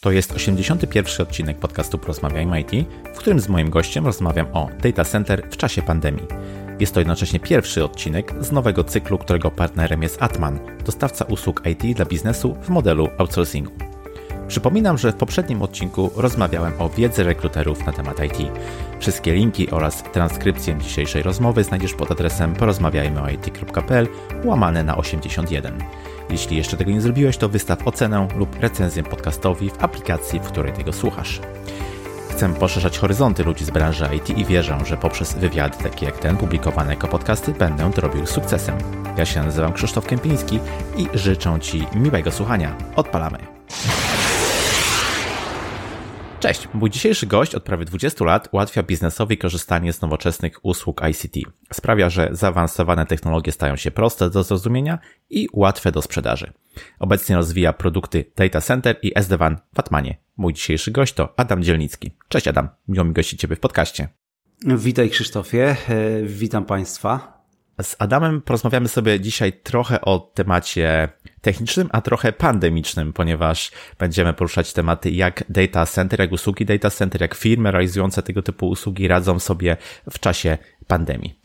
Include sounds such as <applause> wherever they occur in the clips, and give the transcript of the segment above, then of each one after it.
To jest 81. odcinek podcastu Porozmawiajmy IT, w którym z moim gościem rozmawiam o data center w czasie pandemii. Jest to jednocześnie pierwszy odcinek z nowego cyklu, którego partnerem jest Atman, dostawca usług IT dla biznesu w modelu outsourcingu. Przypominam, że w poprzednim odcinku rozmawiałem o wiedzy rekruterów na temat IT. Wszystkie linki oraz transkrypcję dzisiejszej rozmowy znajdziesz pod adresem porozmawiajmyoit.pl łamane na 81. Jeśli jeszcze tego nie zrobiłeś, to wystaw ocenę lub recenzję podcastowi w aplikacji, w której tego słuchasz. Chcę poszerzać horyzonty ludzi z branży IT i wierzę, że poprzez wywiady takie jak ten publikowane jako podcasty będę to robił z sukcesem. Ja się nazywam Krzysztof Kępiński i życzę Ci miłego słuchania. Odpalamy! Cześć, mój dzisiejszy gość od prawie 20 lat ułatwia biznesowi korzystanie z nowoczesnych usług ICT. Sprawia, że zaawansowane technologie stają się proste do zrozumienia i łatwe do sprzedaży. Obecnie rozwija produkty Data Center i SD-WAN w Atmanie. Mój dzisiejszy gość to Adam Dzielnicki. Cześć Adam, miło mi gościć Ciebie w podcaście. Witaj Krzysztofie, e, witam Państwa. Z Adamem porozmawiamy sobie dzisiaj trochę o temacie technicznym, a trochę pandemicznym, ponieważ będziemy poruszać tematy jak data center, jak usługi data center, jak firmy realizujące tego typu usługi radzą sobie w czasie pandemii.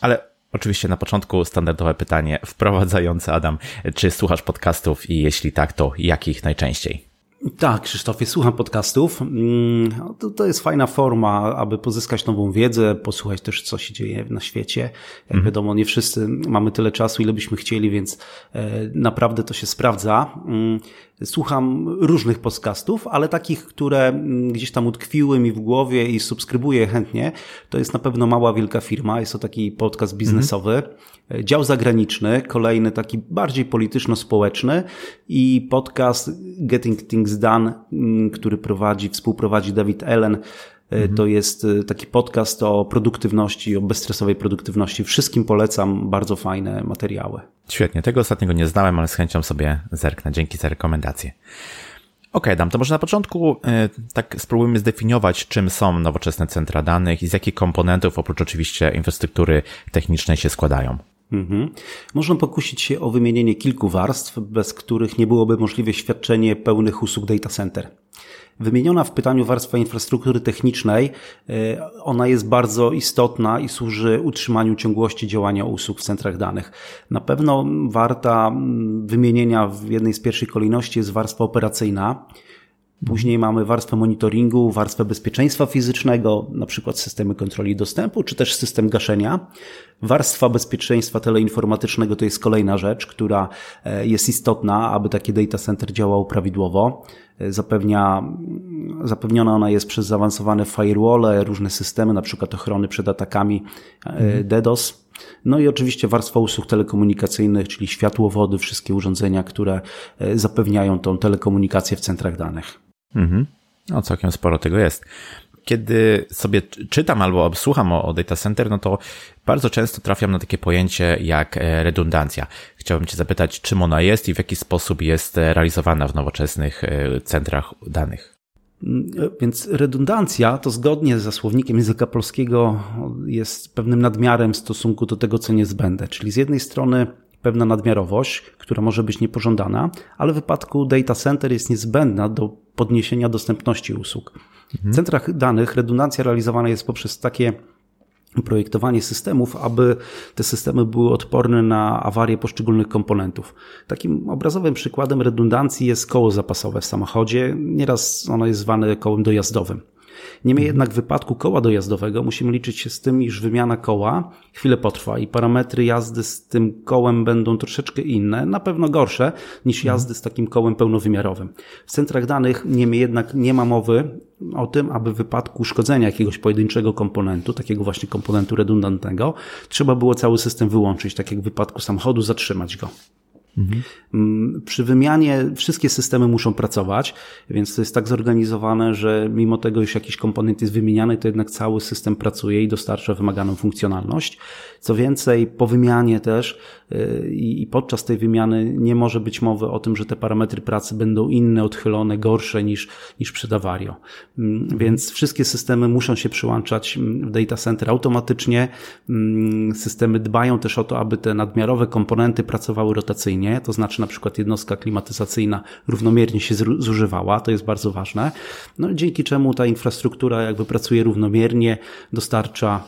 Ale Oczywiście na początku standardowe pytanie wprowadzające Adam, czy słuchasz podcastów i jeśli tak, to jakich najczęściej? Tak, Krzysztofie, słucham podcastów. Mm, to, to jest fajna forma, aby pozyskać nową wiedzę, posłuchać też, co się dzieje na świecie. Jak mhm. wiadomo, nie wszyscy mamy tyle czasu, ile byśmy chcieli, więc e, naprawdę to się sprawdza. Mm, słucham różnych podcastów, ale takich, które mm, gdzieś tam utkwiły mi w głowie i subskrybuję chętnie, to jest na pewno Mała Wielka Firma. Jest to taki podcast biznesowy. Mhm. Dział zagraniczny, kolejny taki bardziej polityczno-społeczny i podcast Getting Things Done, mm, który prowadzi, współprowadzi David Ellen. Mhm. To jest e, taki podcast o produktywności, o bezstresowej produktywności. Wszystkim polecam, bardzo fajne materiały. Świetnie, tego ostatniego nie znałem, ale z chęcią sobie zerknę. Dzięki za rekomendację. Ok, dam. To może na początku e, tak spróbujmy zdefiniować, czym są nowoczesne centra danych i z jakich komponentów, oprócz oczywiście infrastruktury technicznej, się składają. Mhm. Można pokusić się o wymienienie kilku warstw, bez których nie byłoby możliwe świadczenie pełnych usług data center. Wymieniona w pytaniu warstwa infrastruktury technicznej, e, ona jest bardzo istotna i służy utrzymaniu ciągłości działania usług w centrach danych. Na pewno warta mm, wymienienia w jednej z pierwszych kolejności jest warstwa operacyjna, Później mamy warstwę monitoringu, warstwę bezpieczeństwa fizycznego, na przykład systemy kontroli dostępu, czy też system gaszenia. Warstwa bezpieczeństwa teleinformatycznego to jest kolejna rzecz, która e, jest istotna, aby takie data center działał prawidłowo. E, zapewnia, zapewniona ona jest przez zaawansowane firewall, różne systemy, na przykład ochrony przed atakami e, mhm. DDoS. No i oczywiście warstwa usług telekomunikacyjnych, czyli światłowody, wszystkie urządzenia, które zapewniają tą telekomunikację w centrach danych. Mhm. No całkiem sporo tego jest. Kiedy sobie czytam albo słucham o, o data center, no to bardzo często trafiam na takie pojęcie jak e, redundancja. Chciałbym Cię zapytać, czym ona jest i w jaki sposób jest e, realizowana w nowoczesnych e, centrach danych. Mm, więc redundancja to zgodnie ze słownikiem języka polskiego jest pewnym nadmiarem w stosunku do tego, co niezbędne. Czyli z jednej strony pewna nadmiarowość, która może być niepożądana, ale w wypadku data center jest niezbędna do podniesienia dostępności usług. Mhm. W centrach danych redundancja realizowana jest poprzez takie projektowanie systemów, aby te systemy były odporne na awarie poszczególnych komponentów. Takim obrazowym przykładem redundancji jest koło zapasowe w samochodzie. Nieraz ono jest zwane kołem dojazdowym. Niemniej jednak w wypadku koła dojazdowego musimy liczyć się z tym, iż wymiana koła chwilę potrwa i parametry jazdy z tym kołem będą troszeczkę inne, na pewno gorsze niż mhm. jazdy z takim kołem pełnowymiarowym. W centrach danych niemniej jednak nie ma mowy o tym, aby w wypadku uszkodzenia jakiegoś pojedynczego komponentu, takiego właśnie komponentu redundantnego, trzeba było cały system wyłączyć, tak jak w wypadku samochodu, zatrzymać go. Mhm. Przy wymianie wszystkie systemy muszą pracować, więc to jest tak zorganizowane, że mimo tego, iż jakiś komponent jest wymieniany, to jednak cały system pracuje i dostarcza wymaganą funkcjonalność. Co więcej, po wymianie też y, i podczas tej wymiany nie może być mowy o tym, że te parametry pracy będą inne, odchylone, gorsze niż, niż przed awarią. Mm, więc wszystkie systemy muszą się przyłączać w data center automatycznie. Mm, systemy dbają też o to, aby te nadmiarowe komponenty pracowały rotacyjnie operacyjnie, to znaczy na przykład jednostka klimatyzacyjna równomiernie się zużywała, to jest bardzo ważne, no, dzięki czemu ta infrastruktura jakby pracuje równomiernie, dostarcza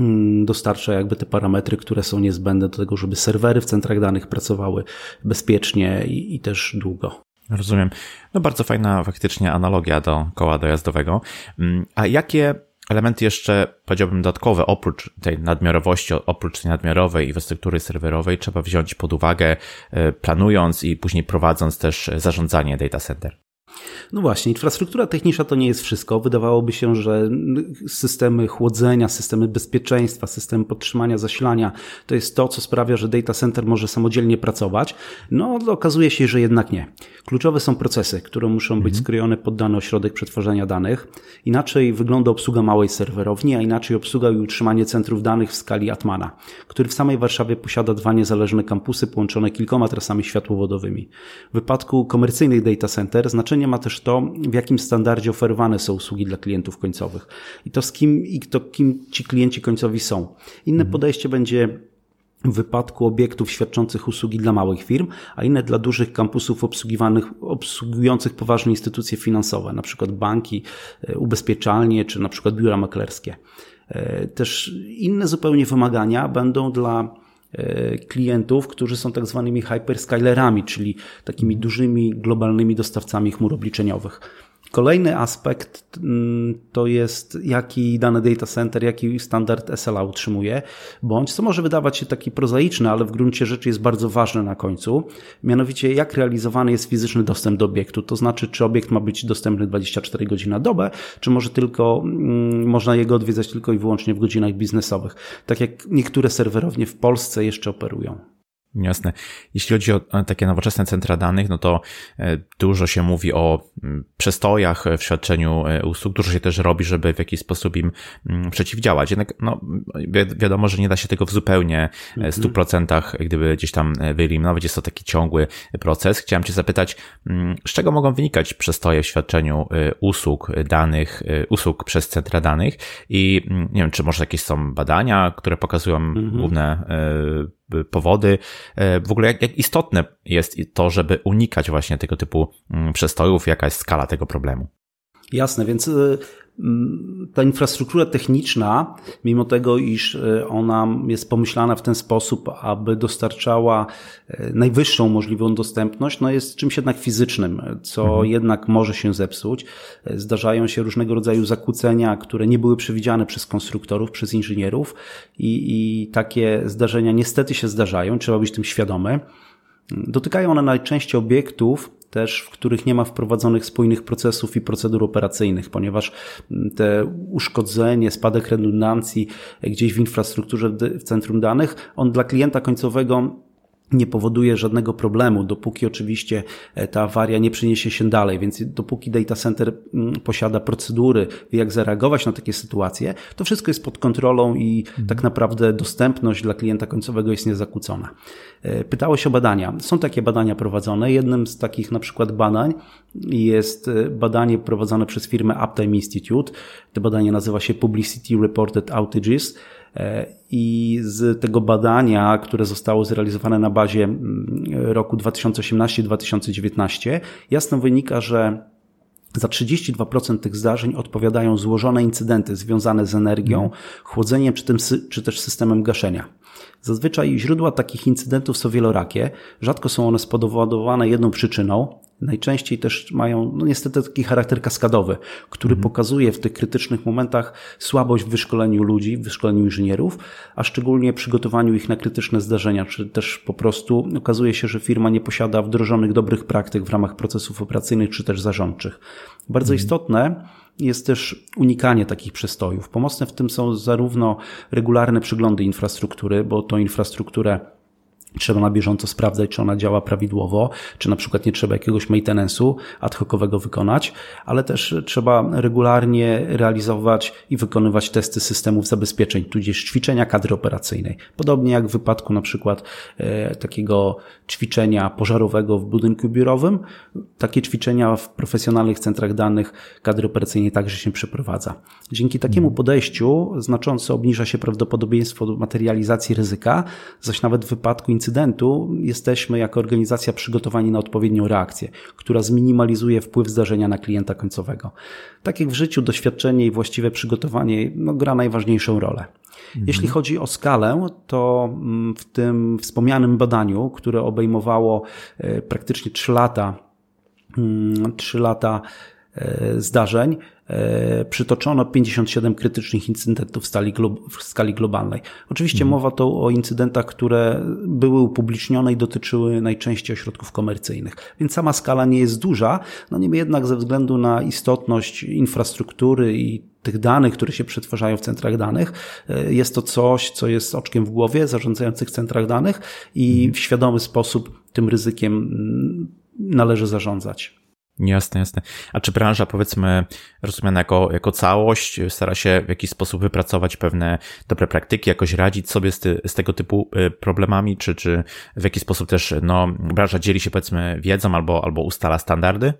mm, dostarcza jakby te parametry, które są niezbędne do tego, żeby serwery w centrach danych pracowały bezpiecznie i, i też długo. Rozumiem. No bardzo fajna faktycznie analogia do koła dojazdowego. Mm, a jakie elementy jeszcze, powiedziałbym, dodatkowe, oprócz tej nadmiarowości, oprócz tej nadmiarowej infrastruktury serwerowej, trzeba wziąć pod uwagę, e, planując i później prowadząc też zarządzanie data center? No właśnie, infrastruktura techniczna to nie jest wszystko. Wydawałoby się, że systemy chłodzenia, systemy bezpieczeństwa, systemy podtrzymania zasilania to jest to, co sprawia, że data center może samodzielnie pracować. No, okazuje się, że jednak nie. Kluczowe są procesy, które muszą być mhm. skrojone pod dany ośrodek przetwarzania danych. Inaczej wygląda obsługa małej serwerowni, a inaczej obsługa i utrzymanie centrów danych w skali Atmana, który w samej Warszawie posiada dwa niezależne kampusy połączone kilkoma trasami światłowodowymi. W wypadku komercyjnych data center znaczenie ma też to, w jakim standardzie oferowane są usługi dla klientów końcowych i to z kim i to kim ci klienci końcowi są. Inne mhm. podejście będzie w wypadku obiektów świadczących usługi dla małych firm, a inne dla dużych kampusów obsługiwanych, obsługujących poważne instytucje finansowe, na przykład banki, e, ubezpieczalnie czy na przykład biura maklerskie. E, też inne zupełnie wymagania będą dla klientów, którzy są tak zwanymi hyperscalerami, czyli takimi dużymi globalnymi dostawcami chmur obliczeniowych. Kolejny aspekt mm, to jest, jaki dany data center, jaki standard SLA utrzymuje, bądź co może wydawać się taki prozaiczny, ale w gruncie rzeczy jest bardzo ważne na końcu, mianowicie jak realizowany jest fizyczny dostęp do obiektu, to znaczy czy obiekt ma być dostępny 24 godziny na dobę, czy może tylko mm, można jego odwiedzać tylko i wyłącznie w godzinach biznesowych, tak jak niektóre serwerownie w Polsce jeszcze operują. Jasne. Jeśli chodzi o takie nowoczesne centra danych, no to e, dużo się mówi o mm, przestojach w świadczeniu e, usług, dużo się też robi, żeby w jakiś sposób im mm, przeciwdziałać. Jednak no, wiadomo, że nie da się tego w zupełnie 100% e, mhm. gdyby gdzieś tam wyeliminować. Jest to taki ciągły proces. Chciałem Cię zapytać, mm, z czego mogą wynikać przestoje w świadczeniu usług danych, usług przez centra danych i nie wiem, czy może jakieś są badania, które pokazują mhm. główne powody. E, w ogóle jak, jak istotne jest to, żeby unikać właśnie tego typu mm, przestojów, jaka jest skala tego problemu? Jasne, więc y, ta infrastruktura techniczna, mimo tego, iż e, ona jest pomyślana w ten sposób, aby dostarczała e, najwyższą możliwą dostępność, no jest czymś jednak fizycznym, co mhm. jednak może się zepsuć. Zdarzają się różnego rodzaju zakłócenia, które nie były przewidziane przez konstruktorów, przez inżynierów i, i takie zdarzenia niestety się zdarzają, trzeba być tym świadomy. Dotykają one najczęściej obiektów, też, w których nie ma wprowadzonych spójnych procesów i procedur operacyjnych, ponieważ mm, te uszkodzenie, spadek redundancji gdzieś w infrastrukturze w centrum danych, on dla klienta końcowego nie powoduje żadnego problemu, dopóki oczywiście e, ta awaria nie przyniesie się dalej, więc dopóki data center mm, posiada procedury, wie jak zareagować na takie sytuacje, to wszystko jest pod kontrolą i mhm. tak naprawdę dostępność dla klienta końcowego jest niezakłócona. E, pytałeś o badania. Są takie badania prowadzone. Jednym z takich na przykład badań jest e, badanie prowadzone przez firmę Uptime Institute. To badanie nazywa się Publicity Reported Outages I z tego badania, które zostało zrealizowane na bazie mm, roku 2018-2019, jasno wynika, że za 32% tych zdarzeń odpowiadają złożone incydenty związane z energią, mhm. chłodzeniem czy, tym, czy też systemem gaszenia. Zazwyczaj źródła takich incydentów są wielorakie, rzadko są one spowodowane jedną przyczyną, najczęściej też mają no niestety taki charakter kaskadowy, który mhm. pokazuje w tych krytycznych momentach słabość w wyszkoleniu ludzi, w wyszkoleniu inżynierów, a szczególnie przygotowaniu ich na krytyczne zdarzenia, czy też po prostu okazuje się, że firma nie posiada wdrożonych dobrych praktyk w ramach procesów operacyjnych, czy też zarządczych. Bardzo mhm. istotne jest też unikanie takich przestojów. Pomocne w tym są zarówno regularne przeglądy infrastruktury, bo tą infrastrukturę Trzeba na bieżąco sprawdzać, czy ona działa prawidłowo, czy na przykład nie trzeba jakiegoś maintenance'u ad hocowego wykonać, ale też trzeba regularnie realizować i wykonywać testy systemów zabezpieczeń, tudzież ćwiczenia kadry operacyjnej. Podobnie jak w wypadku na przykład e, takiego ćwiczenia pożarowego w budynku biurowym, takie ćwiczenia w profesjonalnych centrach danych kadry operacyjnej także się przeprowadza. Dzięki takiemu mhm. podejściu znacząco obniża się prawdopodobieństwo materializacji ryzyka, zaś nawet w wypadku incydentu jesteśmy jako organizacja przygotowani na odpowiednią reakcję, która zminimalizuje wpływ zdarzenia na klienta końcowego. Tak jak w życiu, doświadczenie i właściwe przygotowanie no, gra najważniejszą rolę. Mhm. Jeśli chodzi o skalę, to mm, w tym wspomnianym badaniu, które obejmowało e, praktycznie 3 lata, 3 mm, lata zdarzeń, E, przytoczono 57 krytycznych incydentów w skali globalnej. Oczywiście mhm. mowa to o incydentach, które były upublicznione i dotyczyły najczęściej ośrodków komercyjnych, więc sama skala nie jest duża, no niemniej jednak ze względu na istotność infrastruktury i tych danych, które się przetwarzają w centrach danych, e, jest to coś, co jest oczkiem w głowie zarządzających centrach danych i mhm. w świadomy sposób tym ryzykiem mm, należy zarządzać. Jasne, jasne. A czy branża, powiedzmy, rozumiana jako, jako całość, stara się w jakiś sposób wypracować pewne dobre praktyki, jakoś radzić sobie z, ty, z tego typu y, problemami, czy, czy w jakiś sposób też no, branża dzieli się, powiedzmy, wiedzą albo, albo ustala standardy?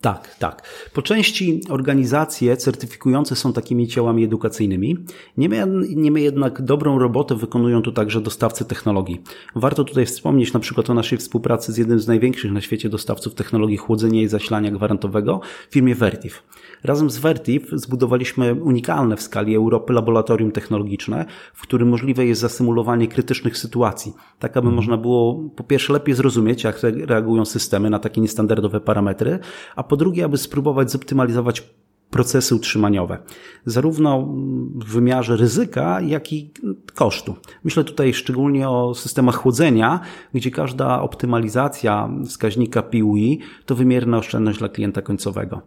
Tak, tak. Po części organizacje certyfikujące są takimi ciałami edukacyjnymi. Niemniej jednak dobrą robotę wykonują tu także dostawcy technologii. Warto tutaj wspomnieć na przykład o naszej współpracy z jednym z największych na świecie dostawców technologii chłodzenia i zasilania gwarantowego, firmie Vertiv. Razem z Vertiv zbudowaliśmy unikalne w skali Europy laboratorium technologiczne, w którym możliwe jest zasymulowanie krytycznych sytuacji, tak aby mhm. można było po pierwsze lepiej zrozumieć, jak reagują systemy na takie niestandardowe parametry, a po drugie, aby spróbować zoptymalizować procesy utrzymaniowe, zarówno w wymiarze ryzyka, jak i kosztu. Myślę tutaj szczególnie o systemach chłodzenia, gdzie każda optymalizacja wskaźnika PUI to wymierna oszczędność dla klienta końcowego.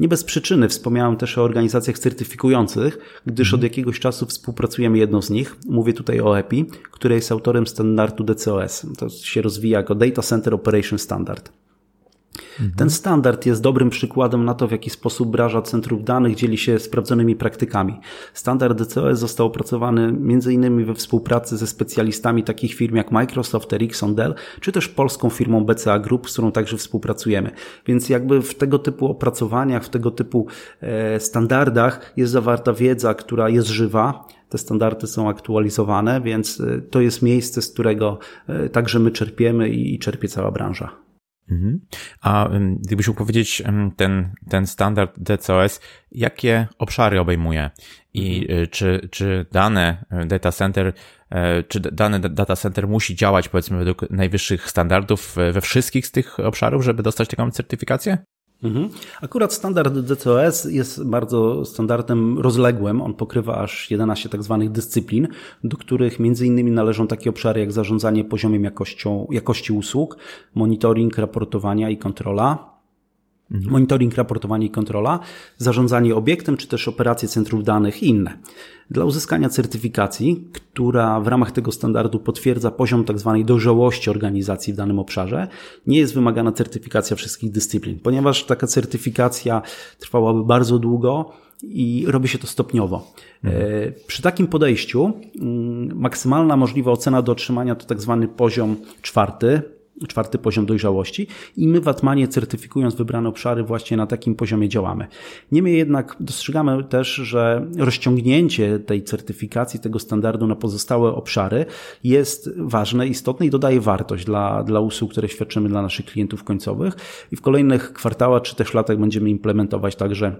Nie bez przyczyny wspomniałem też o organizacjach certyfikujących, gdyż od jakiegoś czasu współpracujemy jedną z nich. Mówię tutaj o EPI, która jest autorem standardu DCOS. To się rozwija jako Data Center Operation Standard. Ten standard jest dobrym przykładem na to, w jaki sposób branża centrów danych dzieli się sprawdzonymi praktykami. Standard DCOS został opracowany m.in. we współpracy ze specjalistami takich firm jak Microsoft, Ericsson, Dell, czy też polską firmą BCA Group, z którą także współpracujemy. Więc jakby w tego typu opracowaniach, w tego typu e, standardach jest zawarta wiedza, która jest żywa, te standardy są aktualizowane, więc e, to jest miejsce, z którego e, także my czerpiemy i czerpie cała branża. Mhm. A gdybyś mógł powiedzieć, ten, ten standard DCOS, jakie obszary obejmuje i mhm. y, czy, czy dane y, data center, y, czy dany data center musi działać powiedzmy według najwyższych standardów we wszystkich z tych obszarów, żeby dostać taką certyfikację? Mhm. Akurat standard DCOS jest bardzo standardem rozległym. On pokrywa aż 11 tak zwanych dyscyplin, do których między innymi należą takie obszary jak zarządzanie poziomem jakością, jakości usług, monitoring, raportowania i kontrola. Monitoring, raportowanie i kontrola, zarządzanie obiektem, czy też operacje centrów danych i inne. Dla uzyskania certyfikacji, która w ramach tego standardu potwierdza poziom tzw. Tak dojrzałości organizacji w danym obszarze, nie jest wymagana certyfikacja wszystkich dyscyplin, ponieważ taka certyfikacja trwałaby bardzo długo i robi się to stopniowo. Mhm. E, przy takim podejściu mm, maksymalna możliwa ocena do otrzymania to tzw. Tak poziom czwarty, czwarty poziom dojrzałości i my w Atmanie certyfikując wybrane obszary właśnie na takim poziomie działamy. Niemniej jednak dostrzegamy też, że rozciągnięcie tej certyfikacji, tego standardu na pozostałe obszary jest ważne, istotne i dodaje wartość dla, dla usług, które świadczymy dla naszych klientów końcowych i w kolejnych kwartałach czy też latach będziemy implementować także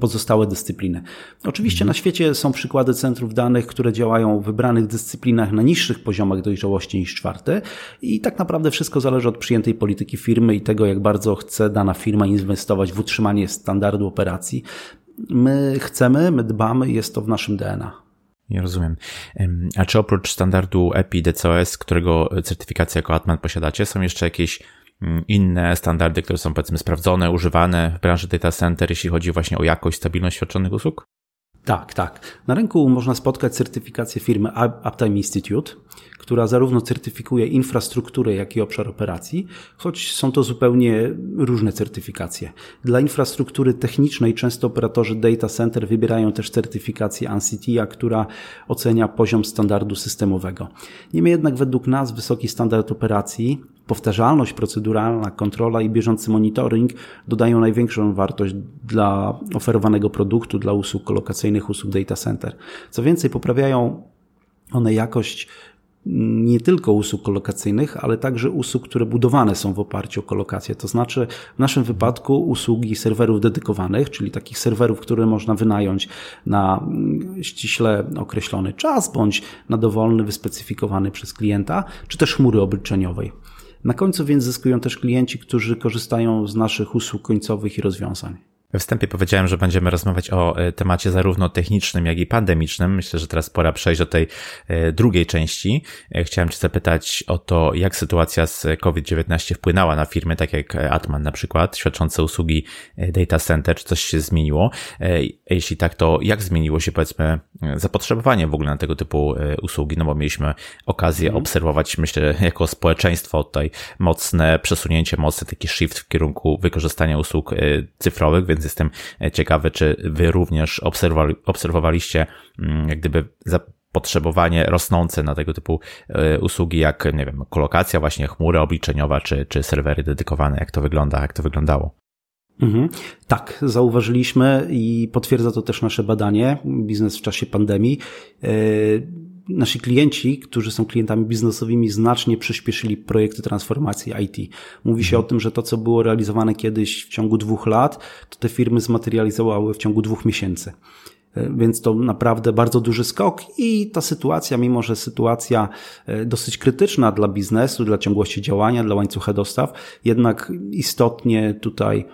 pozostałe dyscypliny. Oczywiście na świecie są przykłady centrów danych, które działają w wybranych dyscyplinach na niższych poziomach dojrzałości niż czwarte i tak naprawdę wszystko zależy od przyjętej polityki firmy i tego, jak bardzo chce dana firma inwestować w utrzymanie standardu operacji. My chcemy, my dbamy, jest to w naszym DNA. Nie rozumiem. A czy oprócz standardu EPI DCOS, którego certyfikację jako Atman posiadacie, są jeszcze jakieś inne standardy, które są powiedzmy sprawdzone, używane w branży data center, jeśli chodzi właśnie o jakość, stabilność świadczonych usług? Tak, tak. Na rynku można spotkać certyfikację firmy Uptime Institute, która zarówno certyfikuje infrastrukturę, jak i obszar operacji, choć są to zupełnie różne certyfikacje. Dla infrastruktury technicznej często operatorzy data center wybierają też certyfikację ANSI-TIA, która ocenia poziom standardu systemowego. Niemniej jednak według nas wysoki standard operacji powtarzalność proceduralna, kontrola i bieżący monitoring dodają największą wartość dla oferowanego produktu, dla usług kolokacyjnych, usług data center. Co więcej, poprawiają one jakość nie tylko usług kolokacyjnych, ale także usług, które budowane są w oparciu o kolokację. To znaczy w naszym wypadku usługi serwerów dedykowanych, czyli takich serwerów, które można wynająć na mm, ściśle określony czas, bądź na dowolny, wyspecyfikowany przez klienta, czy też chmury obliczeniowej. Na końcu więc zyskują też klienci, którzy korzystają z naszych usług końcowych i rozwiązań. We wstępie powiedziałem, że będziemy rozmawiać o e, temacie zarówno technicznym, jak i pandemicznym. Myślę, że teraz pora przejść do tej e, drugiej części. E, chciałem Cię zapytać o to, jak sytuacja z COVID-19 wpłynęła na firmy, tak jak Atman na przykład, świadczące usługi data center, czy coś się zmieniło? Jeśli tak, to jak zmieniło się, powiedzmy, zapotrzebowanie w ogóle na tego typu usługi? No bo mieliśmy okazję mhm. obserwować, myślę, jako społeczeństwo tutaj mocne przesunięcie, mocny taki shift w kierunku wykorzystania usług cyfrowych, więc jestem e, ciekawy, czy wy również obserwowali, obserwowaliście mm, jak gdyby potrzebowanie rosnące na tego typu e, usługi, jak, nie wiem, kolokacja, właśnie chmura obliczeniowa, czy, czy serwery dedykowane, jak to wygląda, jak to wyglądało? Mhm. Tak, zauważyliśmy i potwierdza to też nasze badanie, biznes w czasie pandemii. E, nasi klienci, którzy są klientami biznesowymi, znacznie przyspieszyli projekty transformacji IT. Mówi się o tym, że to, co było realizowane kiedyś w ciągu dwóch lat, to te firmy zmaterializowały w ciągu dwóch miesięcy. E, więc to naprawdę bardzo duży skok i ta sytuacja, mimo że sytuacja e, dosyć krytyczna dla biznesu, dla ciągłości działania, dla łańcucha dostaw, jednak istotnie tutaj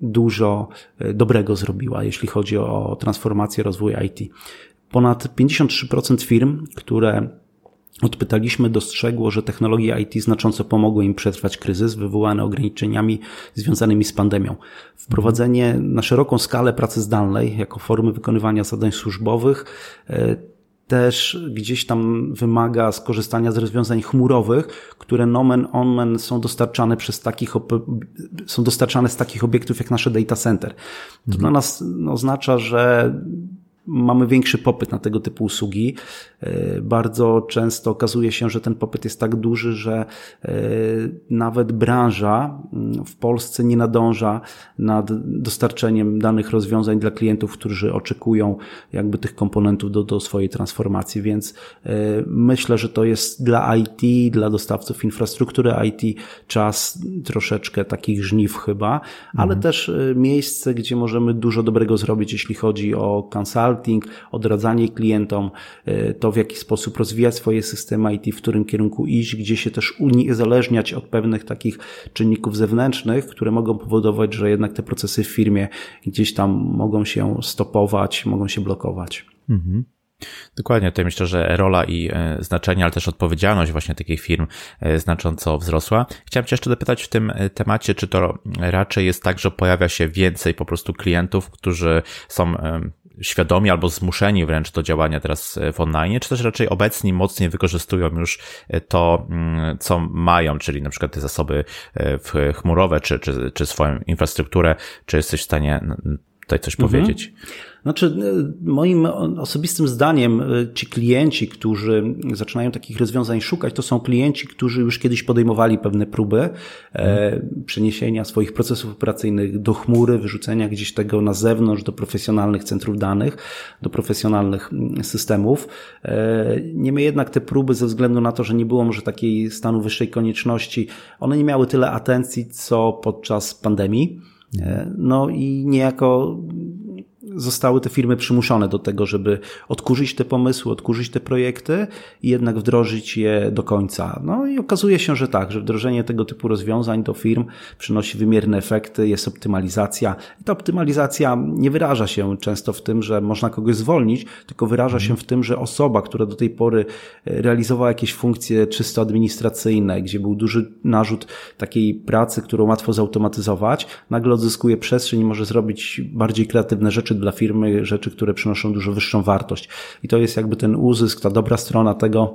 dużo e, dobrego zrobiła, jeśli chodzi o transformację, rozwój IT. Ponad 53% firm, które odpytaliśmy, dostrzegło, że technologie IT znacząco pomogły im przetrwać kryzys wywołany ograniczeniami związanymi z pandemią. Wprowadzenie na szeroką skalę pracy zdalnej jako formy wykonywania zadań służbowych e, też gdzieś tam wymaga skorzystania z rozwiązań chmurowych, które nomen omen są dostarczane przez takich, są dostarczane z takich obiektów jak nasze data center. To mhm. dla nas oznacza, że mamy większy popyt na tego typu usługi. E, bardzo często okazuje się, że ten popyt jest tak duży, że e, nawet branża mm, w Polsce nie nadąża nad dostarczeniem danych rozwiązań dla klientów, którzy oczekują jakby tych komponentów do, do swojej transformacji, więc e, myślę, że to jest dla IT, dla dostawców infrastruktury IT czas troszeczkę takich żniw chyba, ale mhm. też miejsce, gdzie możemy dużo dobrego zrobić, jeśli chodzi o consulting, odradzanie klientom, to w jaki sposób rozwijać swoje systemy IT, w którym kierunku iść, gdzie się też uniezależniać od pewnych takich czynników zewnętrznych, które mogą powodować, że jednak te procesy w firmie gdzieś tam mogą się stopować, mogą się blokować. Mhm. Dokładnie, tutaj myślę, że rola i e, znaczenie, ale też odpowiedzialność właśnie takich firm e, znacząco wzrosła. Chciałem Cię jeszcze dopytać w tym e, temacie, czy to raczej jest tak, że pojawia się więcej po prostu klientów, którzy są świadomi albo zmuszeni wręcz do działania teraz w online, czy też raczej obecni mocniej wykorzystują już to, mm, co mają, czyli na przykład te zasoby chmurowe, czy, czy, czy swoją infrastrukturę, czy jesteś w stanie tutaj coś mhm. powiedzieć? Znaczy, e, moim osobistym zdaniem e, ci klienci, którzy zaczynają takich rozwiązań szukać, to są klienci, którzy już kiedyś podejmowali pewne próby hmm. przeniesienia swoich procesów operacyjnych do chmury, wyrzucenia gdzieś tego na zewnątrz, do profesjonalnych centrów danych, do profesjonalnych systemów. Niemniej jednak te próby, ze względu na to, że nie było może takiej stanu wyższej konieczności, one nie miały tyle atencji, co podczas pandemii. No i niejako zostały te firmy przymuszone do tego, żeby odkurzyć te pomysły, odkurzyć te projekty i jednak wdrożyć je do końca. No i okazuje się, że tak, że wdrożenie tego typu rozwiązań do firm przynosi wymierne efekty, jest optymalizacja. I ta optymalizacja nie wyraża się często w tym, że można kogoś zwolnić, tylko wyraża się w tym, że osoba, która do tej pory e, realizowała jakieś funkcje czysto administracyjne, gdzie był duży narzut takiej pracy, którą łatwo zautomatyzować, nagle odzyskuje przestrzeń i może zrobić bardziej kreatywne rzeczy dla firmy rzeczy, które przynoszą dużo wyższą wartość. I to jest jakby ten uzysk, ta dobra strona tego,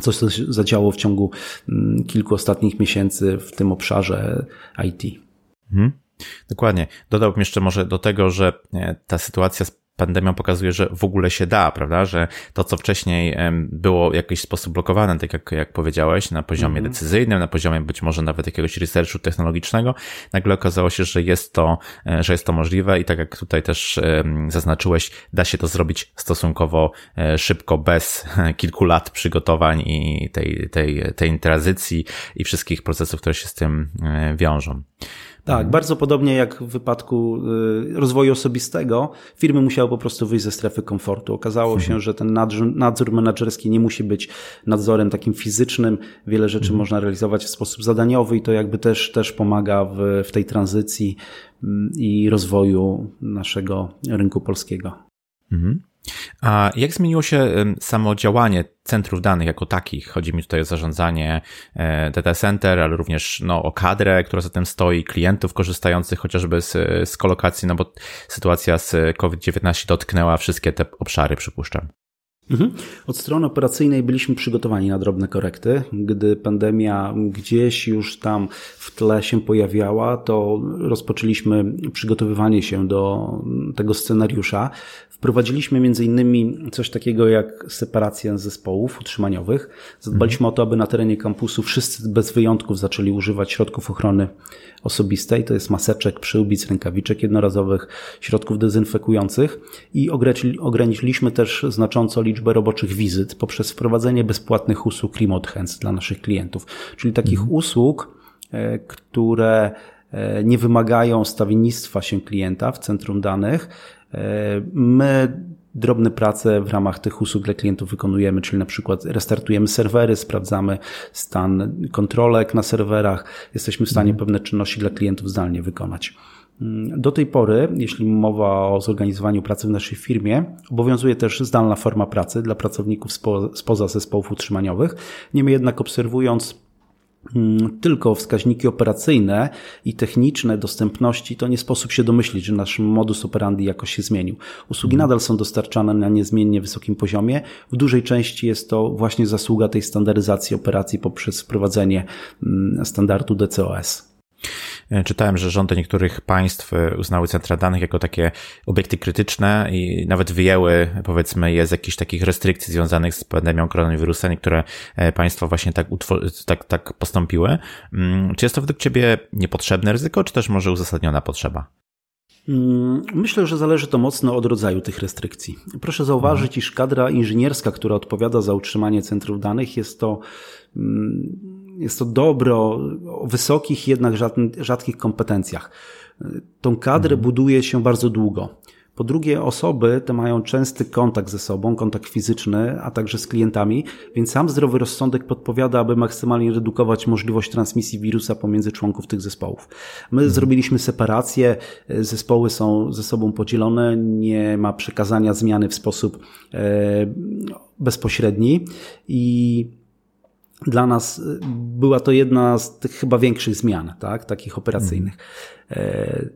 co się zadziało w ciągu mm, kilku ostatnich miesięcy w tym obszarze IT. Mhm. Dokładnie. Dodałbym jeszcze może do tego, że e, ta sytuacja pandemią pokazuje, że w ogóle się da, prawda? Że to, co wcześniej było w jakiś sposób blokowane, tak jak, jak powiedziałeś, na poziomie mm -hmm. decyzyjnym, na poziomie być może nawet jakiegoś researchu technologicznego, nagle okazało się, że jest to, e, że jest to możliwe i tak jak tutaj też zaznaczyłeś, da się to zrobić stosunkowo e, szybko, bez kilku lat przygotowań i tej, tej, tej tranzycji i wszystkich procesów, które się z tym e, wiążą. Tak, mhm. bardzo podobnie jak w wypadku y, rozwoju osobistego, firmy musiały po prostu wyjść ze strefy komfortu. Okazało mhm. się, że ten nadzór, nadzór menedżerski nie musi być nadzorem takim fizycznym. Wiele rzeczy mhm. można realizować w sposób zadaniowy i to jakby też, też pomaga w, w tej tranzycji mm, i rozwoju naszego rynku polskiego. Mhm. A jak zmieniło się samo działanie centrów danych jako takich? Chodzi mi tutaj o zarządzanie e, data center, ale również no, o kadrę, która za tym stoi, klientów korzystających chociażby z, z kolokacji, no bo sytuacja z COVID-19 dotknęła wszystkie te obszary, przypuszczam. Mhm. Od strony operacyjnej byliśmy przygotowani na drobne korekty. Gdy pandemia gdzieś już tam w tle się pojawiała, to rozpoczęliśmy przygotowywanie się do tego scenariusza. Wprowadziliśmy między innymi coś takiego jak separację zespołów utrzymaniowych. Zadbaliśmy o to, aby na terenie kampusu wszyscy bez wyjątków zaczęli używać środków ochrony osobistej, to jest maseczek, przyłbic, rękawiczek jednorazowych, środków dezynfekujących i ograniczyliśmy też znacząco liczbę roboczych wizyt poprzez wprowadzenie bezpłatnych usług remote hands dla naszych klientów, czyli takich mhm. usług, e, które e, nie wymagają stawiennictwa się klienta w centrum danych. E, my drobne prace w ramach tych usług dla klientów wykonujemy, czyli na przykład restartujemy serwery, sprawdzamy stan kontrolek na serwerach, jesteśmy w stanie mhm. pewne czynności dla klientów zdalnie wykonać. Mm, do tej pory, jeśli mowa o zorganizowaniu pracy w naszej firmie, obowiązuje też zdalna forma pracy dla pracowników spoza zespołów utrzymaniowych. Niemniej jednak obserwując tylko wskaźniki operacyjne i techniczne dostępności, to nie sposób się domyślić, że nasz modus operandi jakoś się zmienił. Usługi mhm. nadal są dostarczane na niezmiennie wysokim poziomie. W dużej części jest to właśnie zasługa tej standaryzacji operacji poprzez wprowadzenie mm, standardu DCOS. E, czytałem, że rządy niektórych państw e, uznały centra danych jako takie obiekty krytyczne i nawet wyjęły, powiedzmy, je z jakichś takich restrykcji związanych z pandemią koronawirusa. Niektóre e, państwa właśnie tak, tak, tak postąpiły. Mm, czy jest to według Ciebie niepotrzebne ryzyko, czy też może uzasadniona potrzeba? Mm, myślę, że zależy to mocno od rodzaju tych restrykcji. Proszę zauważyć, mhm. iż kadra inżynierska, która odpowiada za utrzymanie centrów danych, jest to mm, jest to dobro o wysokich, jednak rzadkich kompetencjach. Tą kadrę mhm. buduje się bardzo długo. Po drugie, osoby te mają częsty kontakt ze sobą, kontakt fizyczny, a także z klientami, więc sam zdrowy rozsądek podpowiada, aby maksymalnie redukować możliwość transmisji wirusa pomiędzy członków tych zespołów. My mhm. zrobiliśmy separację, zespoły są ze sobą podzielone, nie ma przekazania zmiany w sposób e, bezpośredni i dla nas y, była to jedna z tych chyba większych zmian, tak, takich operacyjnych. Mhm.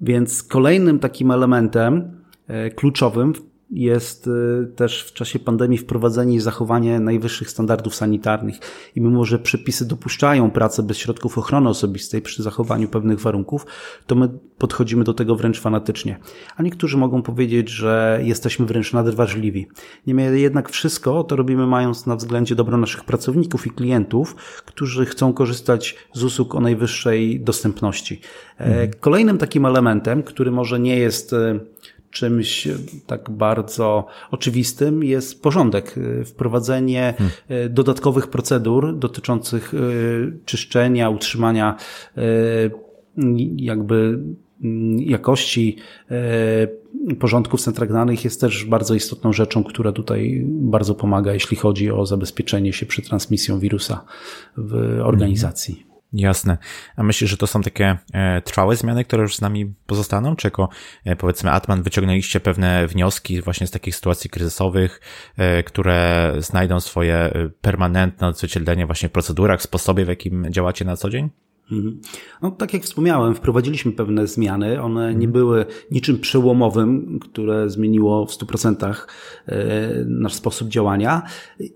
Więc kolejnym takim elementem e, kluczowym jest y, też w czasie pandemii wprowadzenie i zachowanie najwyższych standardów sanitarnych. I mimo, że przepisy dopuszczają pracę bez środków ochrony osobistej przy zachowaniu pewnych warunków, to my podchodzimy do tego wręcz fanatycznie. A niektórzy mogą powiedzieć, że jesteśmy wręcz nadwrażliwi. Niemniej jednak wszystko to robimy mając na względzie dobro naszych pracowników i klientów, którzy chcą korzystać z usług o najwyższej dostępności. E, mhm. Kolejnym takim elementem, który może nie jest e, czymś tak bardzo oczywistym jest porządek, y, wprowadzenie hmm. dodatkowych procedur dotyczących y, czyszczenia, utrzymania jakby mm, jakości porządku w centrach danych jest też bardzo istotną rzeczą, która tutaj bardzo pomaga, jeśli chodzi o zabezpieczenie się przed transmisją wirusa w organizacji. Jasne. A myślisz, że to są takie e, trwałe zmiany, które już z nami pozostaną? Czy jako, e, powiedzmy, Atman wyciągnęliście pewne wnioski właśnie z takich sytuacji kryzysowych, e, które znajdą swoje permanentne odzwierciedlenie właśnie w procedurach, sposobie, w jakim działacie na co dzień? Mhm. No, tak jak wspomniałem, wprowadziliśmy pewne zmiany. One nie mhm. były niczym przełomowym, które zmieniło w 100% e, nasz sposób działania.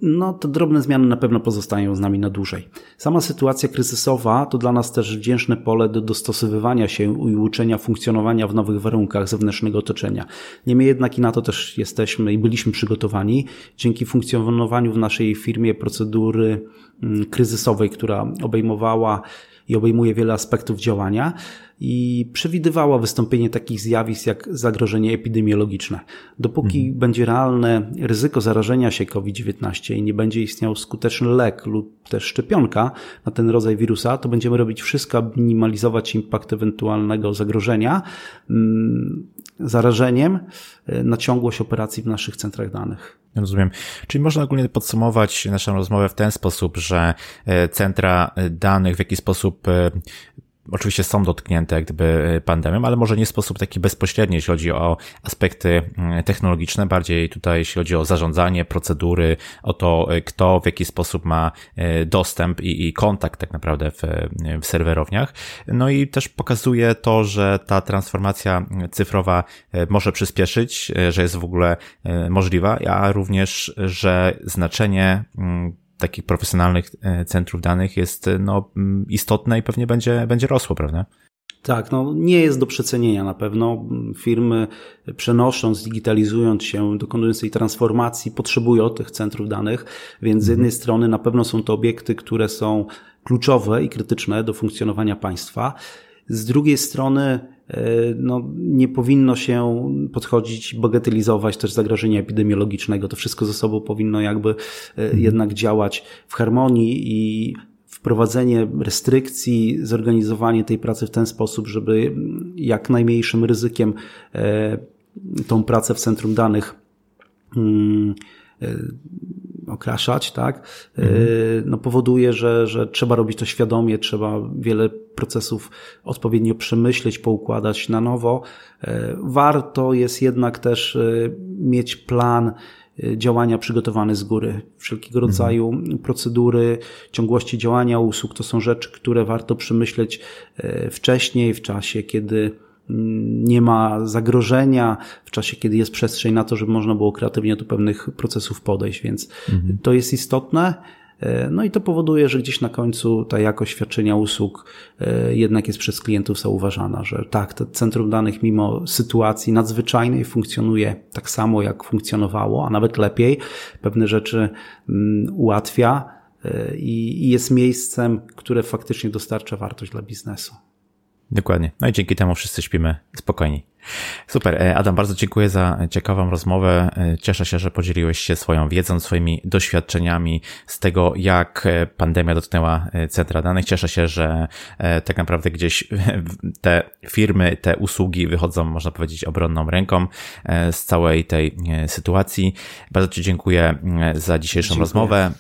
No, te drobne zmiany na pewno pozostają z nami na dłużej. Sama sytuacja kryzysowa to dla nas też wdzięczne pole do dostosowywania się i uczenia funkcjonowania w nowych warunkach zewnętrznego otoczenia. Niemniej jednak i na to też jesteśmy i byliśmy przygotowani dzięki funkcjonowaniu w naszej firmie procedury mm, kryzysowej, która obejmowała i obejmuje wiele aspektów działania i przewidywała wystąpienie takich zjawisk jak zagrożenie epidemiologiczne. Dopóki mhm. będzie realne ryzyko zarażenia się COVID-19 i nie będzie istniał skuteczny lek lub też szczepionka na ten rodzaj wirusa, to będziemy robić wszystko, aby minimalizować impact ewentualnego zagrożenia mm, zarażeniem e, na ciągłość operacji w naszych centrach danych. Rozumiem. Czyli można ogólnie podsumować naszą rozmowę w ten sposób, że e, centra danych w jakiś sposób e, oczywiście są dotknięte jak gdyby e, pandemią, ale może nie w sposób taki bezpośredni, jeśli chodzi o aspekty mm, technologiczne, bardziej tutaj jeśli chodzi o zarządzanie, procedury, o to, e, kto w jaki sposób ma e, dostęp i, i kontakt tak naprawdę w, w serwerowniach. No i też pokazuje to, że ta transformacja cyfrowa może przyspieszyć, że jest w ogóle możliwa, a również, że znaczenie mm, takich profesjonalnych e, centrów danych jest e, no, istotne i pewnie będzie, będzie rosło, prawda? Tak, no nie jest do przecenienia na pewno. Firmy przenosząc, digitalizując się, dokonując tej transformacji, potrzebują tych centrów danych, więc z jednej mhm. strony na pewno są to obiekty, które są kluczowe i krytyczne do funkcjonowania państwa. Z drugiej strony E, no, nie powinno się podchodzić, bagatelizować też zagrożenia epidemiologicznego. To wszystko ze sobą powinno jakby e, mhm. jednak działać w harmonii i wprowadzenie restrykcji, zorganizowanie tej pracy w ten sposób, żeby jak najmniejszym ryzykiem e, tą pracę w centrum danych okraszać, tak, mhm. no powoduje, że, że trzeba robić to świadomie, trzeba wiele procesów odpowiednio przemyśleć, poukładać na nowo. E, warto jest jednak też e, mieć plan e, działania przygotowany z góry. Wszelkiego mhm. rodzaju mhm. procedury, ciągłości działania usług to są rzeczy, które warto przemyśleć wcześniej, w czasie, kiedy nie ma zagrożenia w czasie, kiedy jest przestrzeń na to, żeby można było kreatywnie do pewnych procesów podejść, więc mhm. to jest istotne. E, no i to powoduje, że gdzieś na końcu ta jakość świadczenia usług e, jednak jest przez klientów zauważana, że tak, to centrum danych mimo sytuacji nadzwyczajnej funkcjonuje tak samo, jak funkcjonowało, a nawet lepiej. Pewne rzeczy mm, ułatwia e, i jest miejscem, które faktycznie dostarcza wartość dla biznesu. Dokładnie. No i dzięki temu wszyscy śpimy spokojniej. Super. E, Adam, bardzo dziękuję za ciekawą rozmowę. E, cieszę się, że podzieliłeś się swoją wiedzą, swoimi doświadczeniami z tego, jak e, pandemia dotknęła centra danych. Cieszę się, że tak naprawdę gdzieś <laughs> te firmy, te usługi wychodzą, można powiedzieć, obronną ręką z całej tej sytuacji. Bardzo Ci dziękuję za dzisiejszą dziękuję. rozmowę.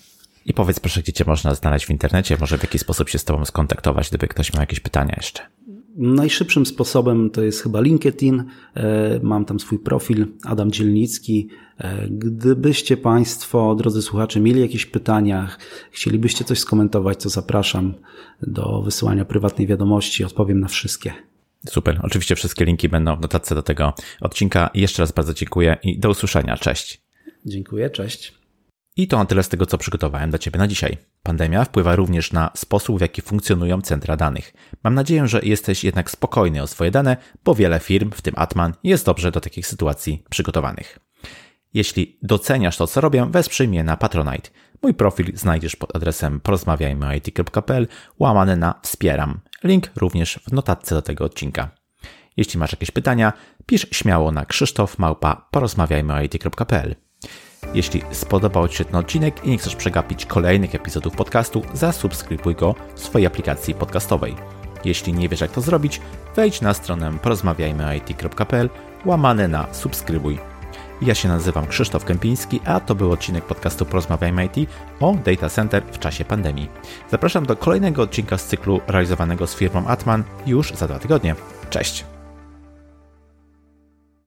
I powiedz proszę, gdzie Cię można znaleźć w internecie, może w jaki sposób się z Tobą skontaktować, gdyby ktoś miał jakieś pytania jeszcze. Najszybszym sposobem to jest chyba LinkedIn. E, mam tam swój profil, Adam Dzielnicki. E, gdybyście Państwo, drodzy słuchacze, mieli jakieś pytania, chcielibyście coś skomentować, to zapraszam do wysyłania prywatnej wiadomości. Odpowiem na wszystkie. Super. Oczywiście wszystkie linki będą w notatce do tego odcinka. Jeszcze raz bardzo dziękuję i do usłyszenia. Cześć. Dziękuję, cześć. I to na tyle z tego, co przygotowałem dla Ciebie na dzisiaj. Pandemia wpływa również na sposób, w jaki funkcjonują centra danych. Mam nadzieję, że jesteś jednak spokojny o swoje dane, bo wiele firm, w tym Atman, jest dobrze do takich sytuacji przygotowanych. Jeśli doceniasz to, co robię, wesprzyj mnie na Patronite. Mój profil znajdziesz pod adresem porozmawiajmyit.pl łamane na wspieram. Link również w notatce do tego odcinka. Jeśli masz jakieś pytania, pisz śmiało na krzysztof małpa porozmawiajmyit.pl. Jeśli spodobał Ci się ten odcinek i nie chcesz przegapić kolejnych epizodów podcastu, zasubskrybuj go w swojej aplikacji podcastowej. Jeśli nie wiesz jak to zrobić, wejdź na stronę porozmawiajmyit.pl łamane na subskrybuj. Ja się nazywam Krzysztof Kępiński, a to był odcinek podcastu Porozmawiajmy IT o Data Center w czasie pandemii. Zapraszam do kolejnego odcinka z cyklu realizowanego z firmą Atman już za dwa tygodnie. Cześć!